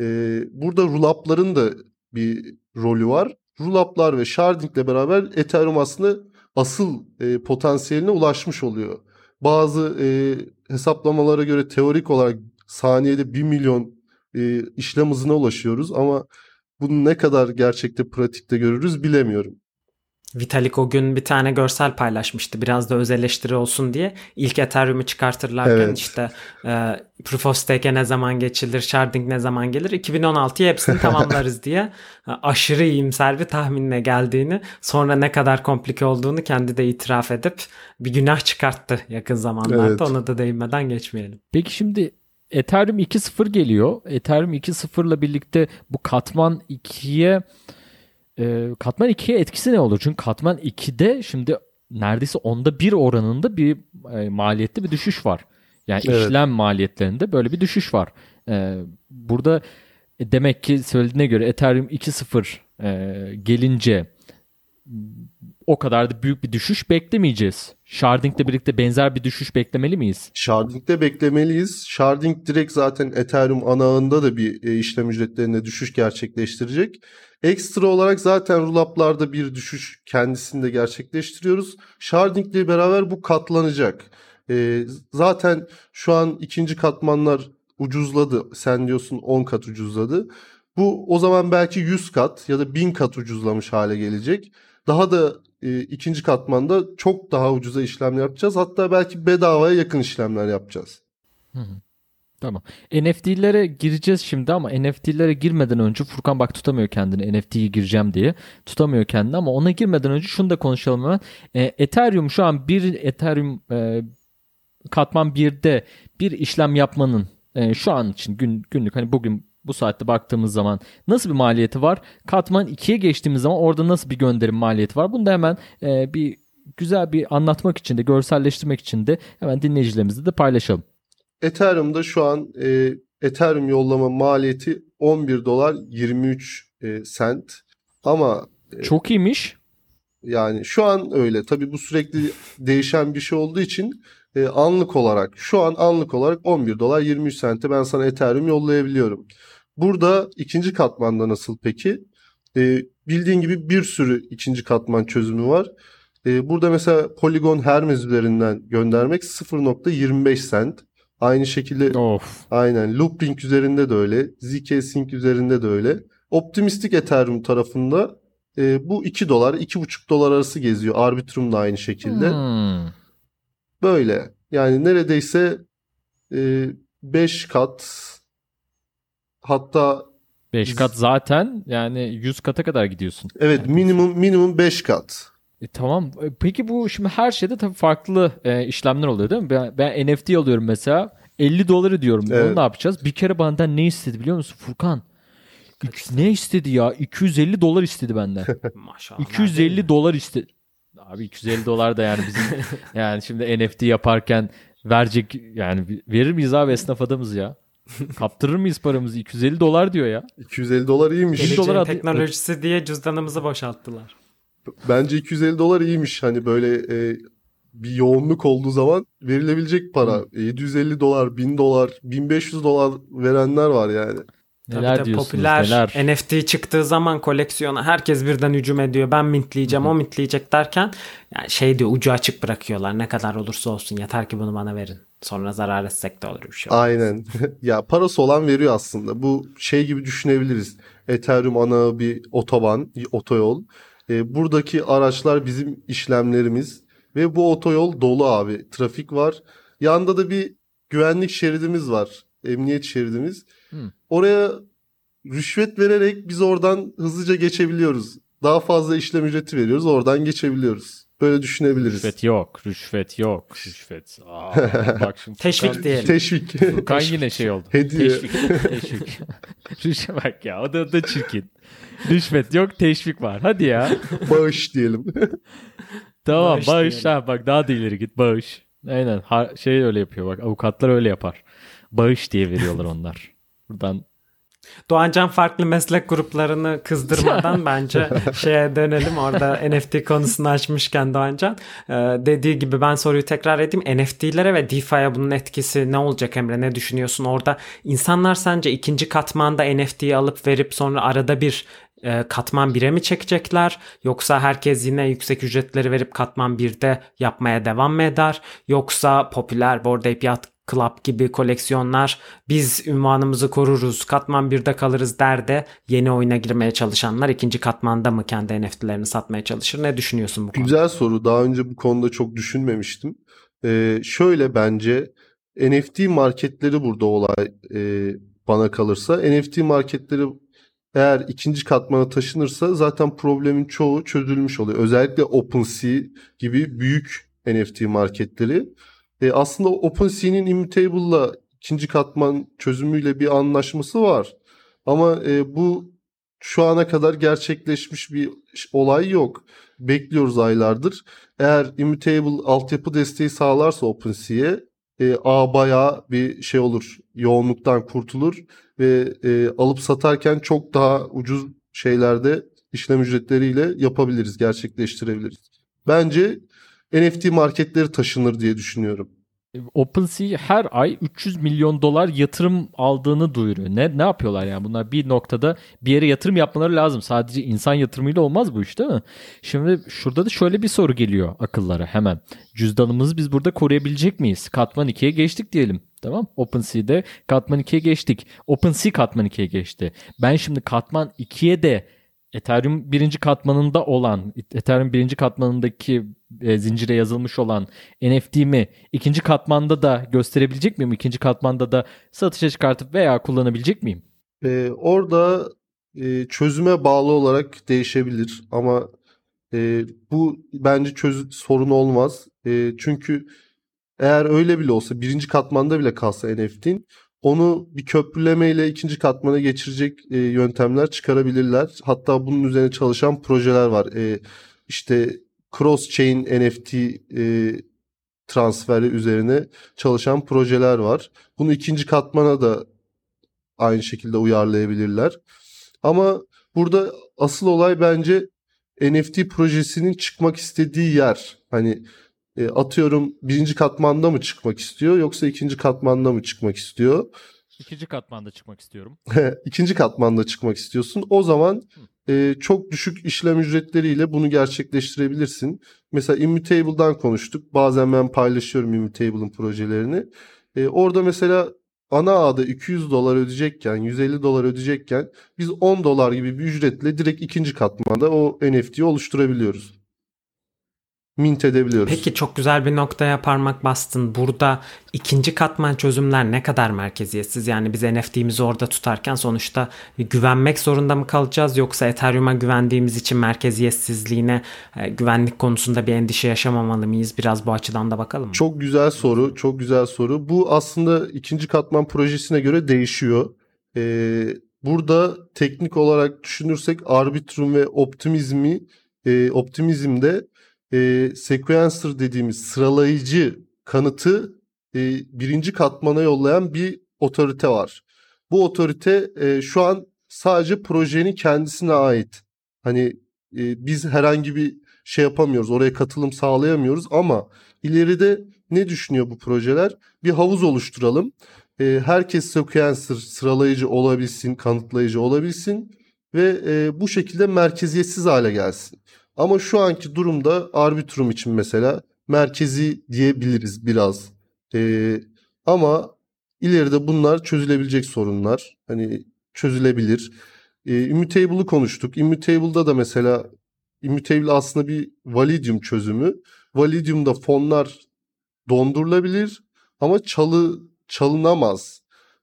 E, burada rolup'ların da bir rolü var. Rolup'lar ve sharding ile beraber Ethereum aslında asıl e, potansiyeline ulaşmış oluyor. Bazı e, hesaplamalara göre teorik olarak saniyede 1 milyon e, işlem hızına ulaşıyoruz ama bunu ne kadar gerçekte pratikte görürüz bilemiyorum. Vitalik o gün bir tane görsel paylaşmıştı. Biraz da öz eleştiri olsun diye. İlk Ethereum'u çıkartırlarken Evet. işte e, Proof of Stake'e ne zaman geçilir, Sharding ne zaman gelir, 2016'ya hepsini tamamlarız diye e, aşırı iyimser bir tahminle geldiğini, sonra ne kadar komplike olduğunu kendi de itiraf edip bir günah çıkarttı yakın zamanlarda. Evet. Ona da değinmeden geçmeyelim. Peki şimdi Ethereum 2.0 geliyor. Ethereum 2.0 ile birlikte bu katman 2'ye e, katman 2'ye etkisi ne olur? Çünkü katman 2'de şimdi neredeyse onda bir oranında bir e, maliyette bir düşüş var. Yani Evet. işlem maliyetlerinde böyle bir düşüş var. E, burada e, demek ki söylediğine göre Ethereum 2.0 e, gelince o kadar da büyük bir düşüş beklemeyeceğiz. Sharding'le birlikte benzer bir düşüş beklemeli miyiz? Sharding'de beklemeliyiz. Sharding direkt zaten Ethereum ana ağında da bir e, işlem ücretlerinde düşüş gerçekleştirecek. Ekstra olarak zaten rolup'larda bir düşüş kendisinde gerçekleştiriyoruz. Sharding ile beraber bu katlanacak. E, zaten şu an ikinci katmanlar ucuzladı. Sen diyorsun 10 kat ucuzladı. Bu o zaman belki 100 kat ya da 1000 kat ucuzlamış hale gelecek. Daha da e, ikinci katmanda çok daha ucuza işlem yapacağız. Hatta belki bedavaya yakın işlemler yapacağız. Tamam. NFT'lere gireceğiz şimdi ama NFT'lere girmeden önce Furkan bak tutamıyor kendini NFT'ye gireceğim diye. Tutamıyor kendini ama ona girmeden önce şunu da konuşalım hemen. E, Ethereum şu an bir Ethereum e, katman 1'de bir işlem yapmanın e, şu an için gün, günlük hani bugün bu saatte baktığımız zaman nasıl bir maliyeti var? Katman 2'ye geçtiğimiz zaman orada nasıl bir gönderim maliyeti var? Bunu da hemen e, bir güzel bir anlatmak için de görselleştirmek için de hemen dinleyicilerimizle de paylaşalım. Ethereum'da şu an e, Ethereum yollama maliyeti 11 dolar 23 e, sent. Ama Çok iyiymiş. yani şu an öyle. Tabii bu sürekli değişen bir şey olduğu için e, anlık olarak şu an anlık olarak 11 dolar 23 sente ben sana Ethereum yollayabiliyorum. Burada ikinci katmanda nasıl peki? E, bildiğin gibi bir sürü ikinci katman çözümü var. E, burada mesela Polygon Hermes üzerinden göndermek 0.25 sent. Aynı şekilde Of. Aynen. Loopring üzerinde de öyle. ZK Sync üzerinde de öyle. Optimistik Ethereum tarafında e, bu 2 dolar, 2,5 dolar arası geziyor. Arbitrum da aynı şekilde. Hmm. Böyle. Yani neredeyse 5 kat hatta 5 kat zaten yani 100 kata kadar gidiyorsun. evet minimum minimum 5 kat. E, tamam. E, Peki bu şimdi her şeyde tabii farklı e, işlemler oluyor değil mi? Ben, ben NFT alıyorum mesela. 50 doları diyorum. Evet. Onu ne yapacağız? Bir kere benden ne istedi biliyor musun Furkan? İki- Ne istedi ya? 250 dolar istedi benden. Maşallah. 250 dolar istedi. Abi 250 dolar da yani bizim yani şimdi NFT yaparken verecek yani verir miyiz abi esnaf adamız ya? Kaptırır mıyız paramızı? 250 dolar diyor ya. 250 dolar iyiymiş. Elli Geleceğin dolar adı- teknolojisi diye cüzdanımızı boşalttılar. Bence 250 dolar iyiymiş. Hani böyle e, bir yoğunluk olduğu zaman verilebilecek para. 750 dolar, 1000 dolar, 1500 dolar verenler var yani. Neler Tabii de diyorsunuz popüler neler? NFT çıktığı zaman koleksiyona herkes birden hücum ediyor. Ben mintleyeceğim, o mintleyecek derken yani şey diyor ucu açık bırakıyorlar. Ne kadar olursa olsun yeter ki bunu bana verin. Sonra zarar etsek de olur bir şey. olmaz. Aynen. ya parası olan veriyor aslında. Bu şey gibi düşünebiliriz. Ethereum ana bir otoban, otoyol. E, buradaki araçlar bizim işlemlerimiz ve bu otoyol dolu abi. Trafik var. Yanda da bir güvenlik şeridimiz var. Emniyet şeridimiz. Hı. Oraya rüşvet vererek biz oradan hızlıca geçebiliyoruz. Daha fazla işlem ücreti veriyoruz oradan geçebiliyoruz. Böyle düşünebiliriz. Rüşvet yok, rüşvet yok, rüşvet. Aa, bak şimdi Teşvik Furkan- diyelim. Teşvik. Furkan yine şey oldu. Hediye. Teşvik, teşvik. Rüşvet bak ya o da, da çirkin. Rüşvet yok, teşvik var. Hadi ya. Bağış diyelim. Tamam Bağış bağış, diyelim. ha bak daha da ileri git bağış. Aynen ha, şey öyle yapıyor bak avukatlar öyle yapar. Bağış diye veriyorlar onlar. Buradan Doğancan farklı meslek gruplarını kızdırmadan bence şeye dönelim. Orada NFT konusunu açmışken Doğancan e, dediği gibi ben soruyu tekrar edeyim. NFT'lere ve DeFi'ye bunun etkisi ne olacak Emre? Ne düşünüyorsun? Orada insanlar sence ikinci katmanda NFT'yi alıp verip sonra arada bir katman 1'e mi çekecekler? Yoksa herkes yine yüksek ücretleri verip katman 1'de yapmaya devam mı eder? Yoksa popüler Bored Ape Yacht Club gibi koleksiyonlar biz ünvanımızı koruruz, katman 1'de kalırız der de yeni oyuna girmeye çalışanlar ikinci katmanda mı kendi NFT'lerini satmaya çalışır? Ne düşünüyorsun bu konuda? Güzel soru. Daha önce bu konuda çok düşünmemiştim. Ee, şöyle bence NFT marketleri burada olay e, bana kalırsa. NFT marketleri eğer ikinci katmana taşınırsa zaten problemin çoğu çözülmüş oluyor. Özellikle OpenSea gibi büyük NFT marketleri. E, aslında OpenSea'nin Immutable'la ikinci katman çözümüyle bir anlaşması var. Ama e, bu şu ana kadar gerçekleşmiş bir olay yok. Bekliyoruz aylardır. Eğer Immutable altyapı desteği sağlarsa OpenSea'ye e, ağ bayağı bir şey olur. Yoğunluktan kurtulur ve e, alıp satarken çok daha ucuz şeylerde işlem ücretleriyle yapabiliriz, gerçekleştirebiliriz. Bence NFT marketleri taşınır diye düşünüyorum. OpenSea her ay 300 milyon dolar yatırım aldığını duyuruyor. Ne ne yapıyorlar yani bunlar bir noktada bir yere yatırım yapmaları lazım. Sadece insan yatırımıyla olmaz bu iş değil mi? Şimdi şurada da şöyle bir soru geliyor akıllara hemen. Cüzdanımızı biz burada koruyabilecek miyiz? Katman 2'ye geçtik diyelim. Tamam. OpenSea'de katman 2'ye geçtik. OpenSea katman 2'ye geçti. Ben şimdi katman 2'ye de Ethereum birinci katmanında olan, Ethereum birinci katmanındaki e, zincire yazılmış olan NFT'mi ikinci katmanda da gösterebilecek miyim? İkinci katmanda da satışa çıkartıp veya kullanabilecek miyim? Ee, orada e, çözüme bağlı olarak değişebilir ama e, bu bence çöz sorun olmaz. E, çünkü eğer öyle bile olsa birinci katmanda bile kalsa NFT'in onu bir köprülemeyle ikinci katmana geçirecek e, yöntemler çıkarabilirler. Hatta bunun üzerine çalışan projeler var. E, işte cross-chain NFT e, transferi üzerine çalışan projeler var. Bunu ikinci katmana da aynı şekilde uyarlayabilirler. Ama burada asıl olay bence NFT projesinin çıkmak istediği yer. Hani e, atıyorum birinci katmanda mı çıkmak istiyor yoksa ikinci katmanda mı çıkmak istiyor? İkinci katmanda çıkmak istiyorum. ikinci katmanda çıkmak istiyorsun. O zaman e, çok düşük işlem ücretleriyle bunu gerçekleştirebilirsin. Mesela Immutable'dan konuştuk. Bazen ben paylaşıyorum Immutable'ın projelerini. E, orada mesela ana ağda 200 dolar ödeyecekken, 150 dolar ödeyecekken biz 10 dolar gibi bir ücretle direkt ikinci katmanda o NFT'yi oluşturabiliyoruz. Mint edebiliyoruz. Peki çok güzel bir noktaya parmak bastın. Burada ikinci katman çözümler ne kadar merkeziyetsiz? Yani biz NFT'mizi orada tutarken sonuçta güvenmek zorunda mı kalacağız? Yoksa Ethereum'a güvendiğimiz için merkeziyetsizliğine e, güvenlik konusunda bir endişe yaşamamalı mıyız? Biraz bu açıdan da bakalım mı? Çok güzel soru, çok güzel soru. Bu aslında ikinci katman projesine göre değişiyor. Ee, burada teknik olarak düşünürsek Arbitrum ve Optimizm'i e, Optimizm'de e, sequencer dediğimiz sıralayıcı kanıtı e, birinci katmana yollayan bir otorite var. Bu otorite e, şu an sadece projenin kendisine ait. Hani e, biz herhangi bir şey yapamıyoruz, oraya katılım sağlayamıyoruz ama ileride ne düşünüyor bu projeler? Bir havuz oluşturalım. E, herkes sequencer, sıralayıcı olabilsin, kanıtlayıcı olabilsin ve e, bu şekilde merkeziyetsiz hale gelsin. Ama şu anki durumda Arbitrum için mesela merkezi diyebiliriz biraz. Ee, ama ileride bunlar çözülebilecek sorunlar. Hani çözülebilir. Ee, Immutable'ı konuştuk. Immutable'da da mesela Immutable aslında bir Validium çözümü. Validium'da fonlar dondurulabilir ama çalı çalınamaz.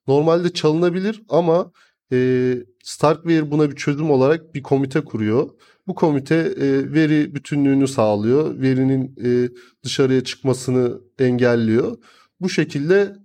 Normalde çalınabilir ama E, Starkware buna bir çözüm olarak bir komite kuruyor. Bu komite e, veri bütünlüğünü sağlıyor. Verinin e, dışarıya çıkmasını engelliyor. Bu şekilde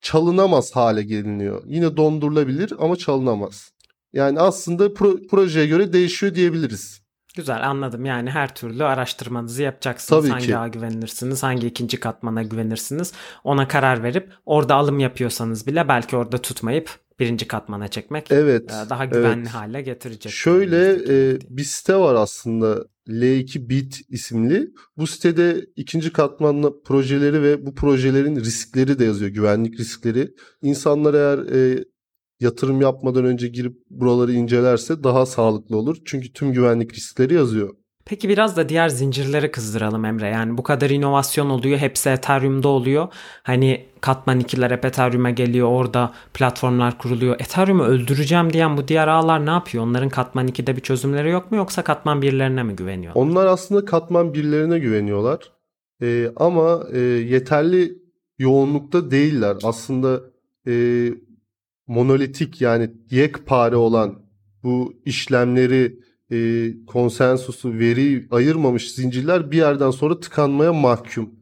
çalınamaz hale geliniyor. Yine dondurulabilir ama çalınamaz. Yani aslında pro- projeye göre değişiyor diyebiliriz. Güzel anladım. Yani her türlü araştırmanızı yapacaksınız. Tabii hangi ki. ağa güvenirsiniz, hangi ikinci katmana güvenirsiniz. Ona karar verip orada alım yapıyorsanız bile belki orada tutmayıp birinci katmana çekmek Evet. e, daha güvenli evet. hale getirecek. Şöyle e, bir site var aslında L2 Bit isimli. Bu sitede ikinci katmanlı projeleri ve bu projelerin riskleri de yazıyor. Güvenlik riskleri. İnsanlar eğer e, yatırım yapmadan önce girip buraları incelerse daha sağlıklı olur. Çünkü tüm güvenlik riskleri yazıyor. Peki biraz da diğer zincirleri kızdıralım Emre. Yani bu kadar inovasyon oluyor. Hepsi Ethereum'da oluyor. Hani katman 2'ler hep Ethereum'a geliyor. Orada platformlar kuruluyor. Ethereum'u öldüreceğim diyen bu diğer ağlar ne yapıyor? Onların katman 2'de bir çözümleri yok mu yoksa katman 1'lerine mi güveniyor? Onlar aslında katman birlerine güveniyorlar. E, ama e, yeterli yoğunlukta değiller. Aslında e, monolitik yani yekpare olan bu işlemleri e, konsensusu, veriyi ayırmamış zincirler bir yerden sonra tıkanmaya mahkum.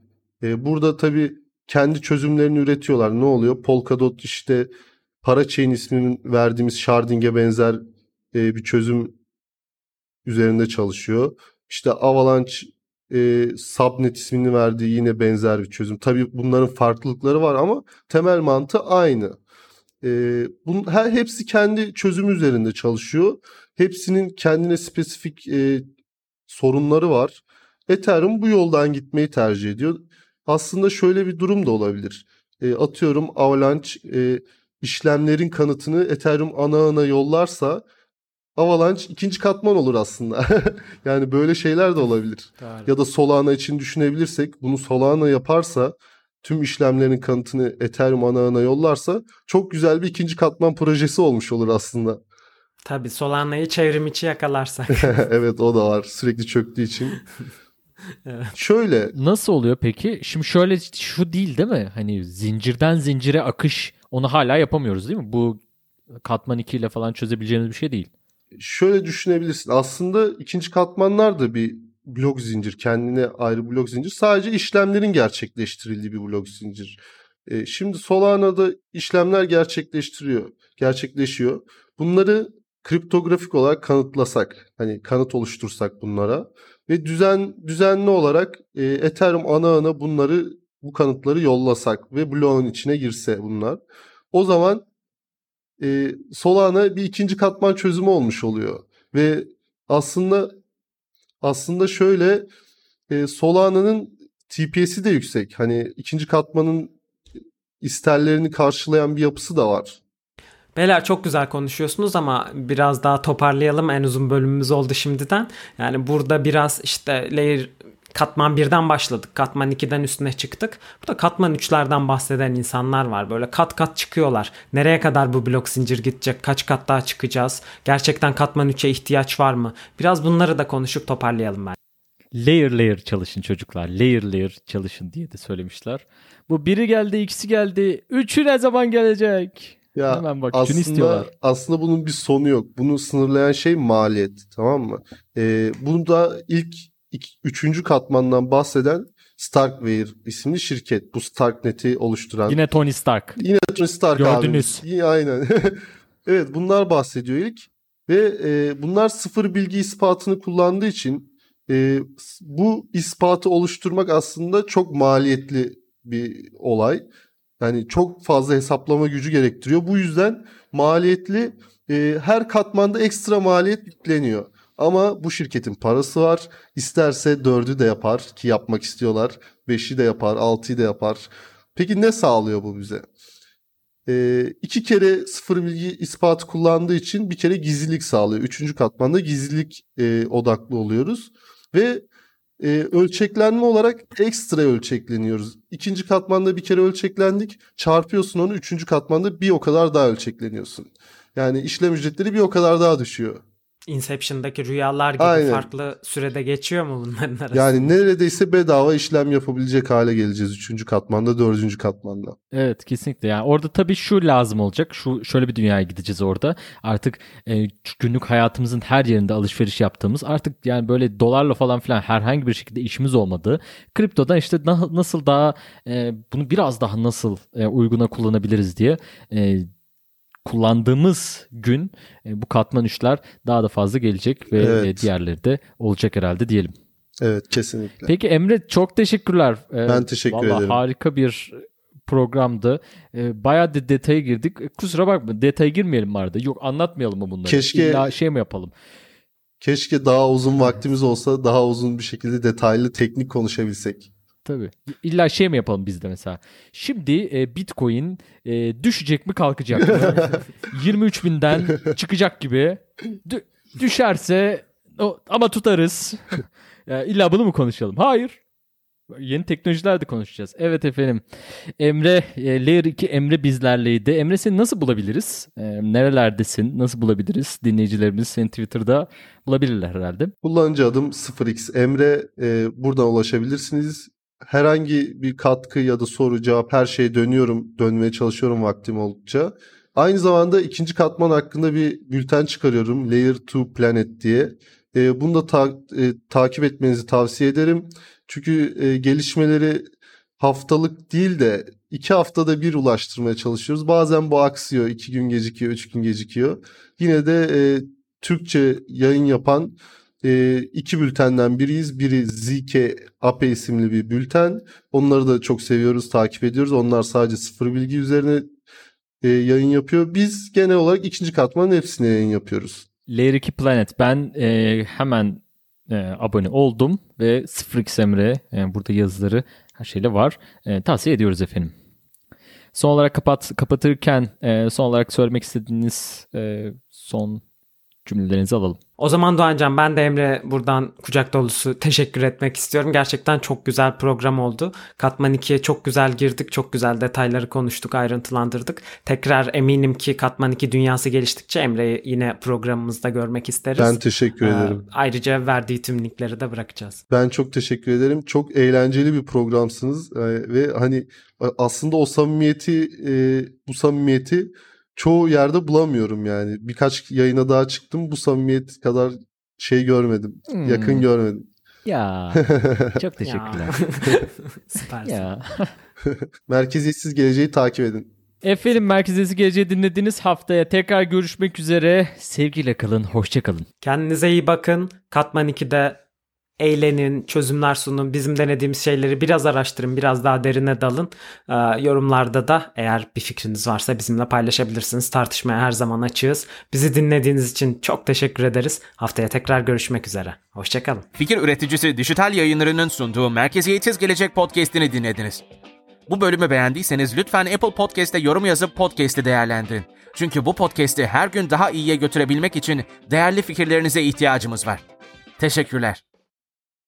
E, burada tabii kendi çözümlerini üretiyorlar. Ne oluyor? Polkadot işte Parachain isminin verdiğimiz sharding'e benzer e, bir çözüm üzerinde çalışıyor. İşte Avalanche e, Subnet ismini verdiği yine benzer bir çözüm. Tabii bunların farklılıkları var ama temel mantığı aynı. E, bunun her hepsi kendi çözümü üzerinde çalışıyor. Hepsinin kendine spesifik e, sorunları var. Ethereum bu yoldan gitmeyi tercih ediyor. Aslında şöyle bir durum da olabilir. E, atıyorum Avalanche e, işlemlerin kanıtını Ethereum ana ağına yollarsa Avalanche ikinci katman olur aslında. yani böyle şeyler de olabilir. Ya da Solana için düşünebilirsek bunu Solana yaparsa tüm işlemlerin kanıtını Ethereum ana ağına yollarsa çok güzel bir ikinci katman projesi olmuş olur aslında. Tabii Solana'yı çevrim içi yakalarsak. evet o da var sürekli çöktüğü için. Evet. Şöyle Nasıl oluyor peki? Şimdi şöyle şu değil değil mi? Hani zincirden zincire akış onu hala yapamıyoruz değil mi? Bu katman 2 ile falan çözebileceğimiz bir şey değil. şöyle düşünebilirsin. Aslında ikinci katmanlar da bir blok zincir. Kendine ayrı blok zincir. Sadece işlemlerin gerçekleştirildiği bir blok zincir. E, şimdi Solana'da işlemler gerçekleştiriyor. Gerçekleşiyor. Bunları kriptografik olarak kanıtlasak, hani kanıt oluştursak bunlara ve düzen düzenli olarak e, Ethereum ana ağına bunları bu kanıtları yollasak ve bloğun içine girse bunlar. O zaman e, Solana bir ikinci katman çözümü olmuş oluyor. Ve aslında aslında şöyle e, Solana'nın TPS'i de yüksek. Hani ikinci katmanın isterlerini karşılayan bir yapısı da var. Beyler çok güzel konuşuyorsunuz ama biraz daha toparlayalım. En uzun bölümümüz oldu şimdiden. Yani burada biraz işte layer katman 1'den başladık. Katman 2'den üstüne çıktık. Burada katman 3'lerden bahseden insanlar var. Böyle kat kat çıkıyorlar. Nereye kadar bu blok zincir gidecek? Kaç kat daha çıkacağız? Gerçekten katman 3'e ihtiyaç var mı? Biraz bunları da konuşup toparlayalım ben. Layer layer çalışın çocuklar. Layer layer çalışın diye de söylemişler. Bu biri geldi, ikisi geldi. Üçü ne zaman gelecek? Ya Hemen bak aslında istiyorlar. aslında bunun bir sonu yok. Bunu sınırlayan şey maliyet, tamam mı? Ee, burada ilk iki, üçüncü katmandan bahseden Starkware isimli şirket. Bu Starknet'i oluşturan. Yine Tony Stark. Yine Tony Stark Gördünüz. abimiz. Yine aynen. evet bunlar bahsediyor ilk. Ve e, bunlar sıfır bilgi ispatını kullandığı için e, bu ispatı oluşturmak aslında çok maliyetli bir olay. Yani çok fazla hesaplama gücü gerektiriyor. Bu yüzden maliyetli e, her katmanda ekstra maliyet yükleniyor. Ama bu şirketin parası var. İsterse dördü de yapar ki yapmak istiyorlar. Beşi de yapar, altıyı da yapar. Peki ne sağlıyor bu bize? Ee, iki kere sıfır bilgi ispatı kullandığı için bir kere gizlilik sağlıyor. Üçüncü katmanda gizlilik e, odaklı oluyoruz. Ve e, ölçeklenme olarak ekstra ölçekleniyoruz. İkinci katmanda bir kere ölçeklendik. Çarpıyorsun onu üçüncü katmanda bir o kadar daha ölçekleniyorsun. Yani işlem ücretleri bir o kadar daha düşüyor. Inception'daki rüyalar gibi Aynen. farklı sürede geçiyor mu bunların arasında? Yani neredeyse bedava işlem yapabilecek hale geleceğiz 3. katmanda, 4. katmanda. Evet kesinlikle yani orada tabii şu lazım olacak şu şöyle bir dünyaya gideceğiz orada artık e, günlük hayatımızın her yerinde alışveriş yaptığımız artık yani böyle dolarla falan filan herhangi bir şekilde işimiz olmadığı kriptodan işte na- nasıl daha e, bunu biraz daha nasıl e, uyguna kullanabiliriz diye e, kullandığımız gün e, bu katman üçler daha da fazla gelecek ve Evet. e, diğerleri de olacak herhalde diyelim. Evet kesinlikle. Peki Emre çok teşekkürler. Ee, Ben teşekkür vallahi ederim. harika bir programdı. Ee, bayağı da detaya girdik. E, Kusura bakma detaya girmeyelim mi arada? Yok anlatmayalım mı bunları? Keşke- İlla şey mi yapalım? Keşke daha uzun vaktimiz olsa daha uzun bir şekilde detaylı teknik konuşabilsek. Tabii. İlla şey mi yapalım biz de mesela? Şimdi e, Bitcoin e, düşecek mi kalkacak mı? 23 binden çıkacak gibi. Dü- düşerse o, ama tutarız. ya, illa bunu mu konuşalım? Hayır. Yeni teknolojiler de konuşacağız. Evet efendim. Emre, e, Layer 2 Emre bizlerleydi. Emre seni nasıl bulabiliriz? E, nerelerdesin? Nasıl bulabiliriz? Dinleyicilerimiz seni Twitter'da bulabilirler herhalde. Kullanıcı adım 0x Emre. Ee, buradan ulaşabilirsiniz. Herhangi bir katkı ya da soru cevap her şeye dönüyorum. Dönmeye çalışıyorum vaktim oldukça. Aynı zamanda ikinci katman hakkında bir bülten çıkarıyorum. Layer 2 Planet diye. Ee, bunu da ta- e, takip etmenizi tavsiye ederim. Çünkü e, gelişmeleri haftalık değil de iki haftada bir ulaştırmaya çalışıyoruz. Bazen bu aksıyor. iki gün gecikiyor, üç gün gecikiyor. Yine de e, Türkçe yayın yapan e, iki bültenden biriyiz. Biri ZK Ape isimli bir bülten. Onları da çok seviyoruz, takip ediyoruz. Onlar sadece sıfır bilgi üzerine e, yayın yapıyor. Biz genel olarak ikinci katmanın hepsine yayın yapıyoruz. Layer 2 Planet. Ben e, hemen e, abone oldum ve 0x Emre e, burada yazıları her şeyle var. E, tavsiye ediyoruz efendim. Son olarak kapat kapatırken e, son olarak söylemek istediğiniz e, son cümlelerinizi alalım. O zaman Doğancan ben de Emre buradan kucak dolusu teşekkür etmek istiyorum. Gerçekten çok güzel program oldu. Katman 2'ye çok güzel girdik. Çok güzel detayları konuştuk, ayrıntılandırdık. Tekrar eminim ki Katman 2 dünyası geliştikçe Emre'yi yine programımızda görmek isteriz. Ben teşekkür Ee, ederim. ayrıca verdiği tüm linkleri de bırakacağız. Ben çok teşekkür ederim. Çok eğlenceli bir programsınız Ee, ve hani aslında o samimiyeti, e, bu samimiyeti çoğu yerde bulamıyorum yani. Birkaç yayına daha çıktım. Bu samimiyet kadar şey görmedim. Hmm. Yakın görmedim. Ya çok teşekkürler. Süpersin. ya. Merkeziyetsiz geleceği takip edin. Efendim Merkezesi Geleceği dinlediğiniz haftaya tekrar görüşmek üzere. Sevgiyle kalın, hoşça kalın. Kendinize iyi bakın. Katman 2'de eğlenin, çözümler sunun. Bizim denediğimiz şeyleri biraz araştırın, biraz daha derine dalın. Ee, yorumlarda da eğer bir fikriniz varsa bizimle paylaşabilirsiniz. Tartışmaya her zaman açığız. Bizi dinlediğiniz için çok teşekkür ederiz. Haftaya tekrar görüşmek üzere. Hoşçakalın. Fikir üreticisi dijital yayınlarının sunduğu Merkeziyetsiz Gelecek podcast'ini dinlediniz. Bu bölümü beğendiyseniz lütfen Apple Podcast'te yorum yazıp podcast'i değerlendirin. Çünkü bu podcast'i her gün daha iyiye götürebilmek için değerli fikirlerinize ihtiyacımız var. Teşekkürler.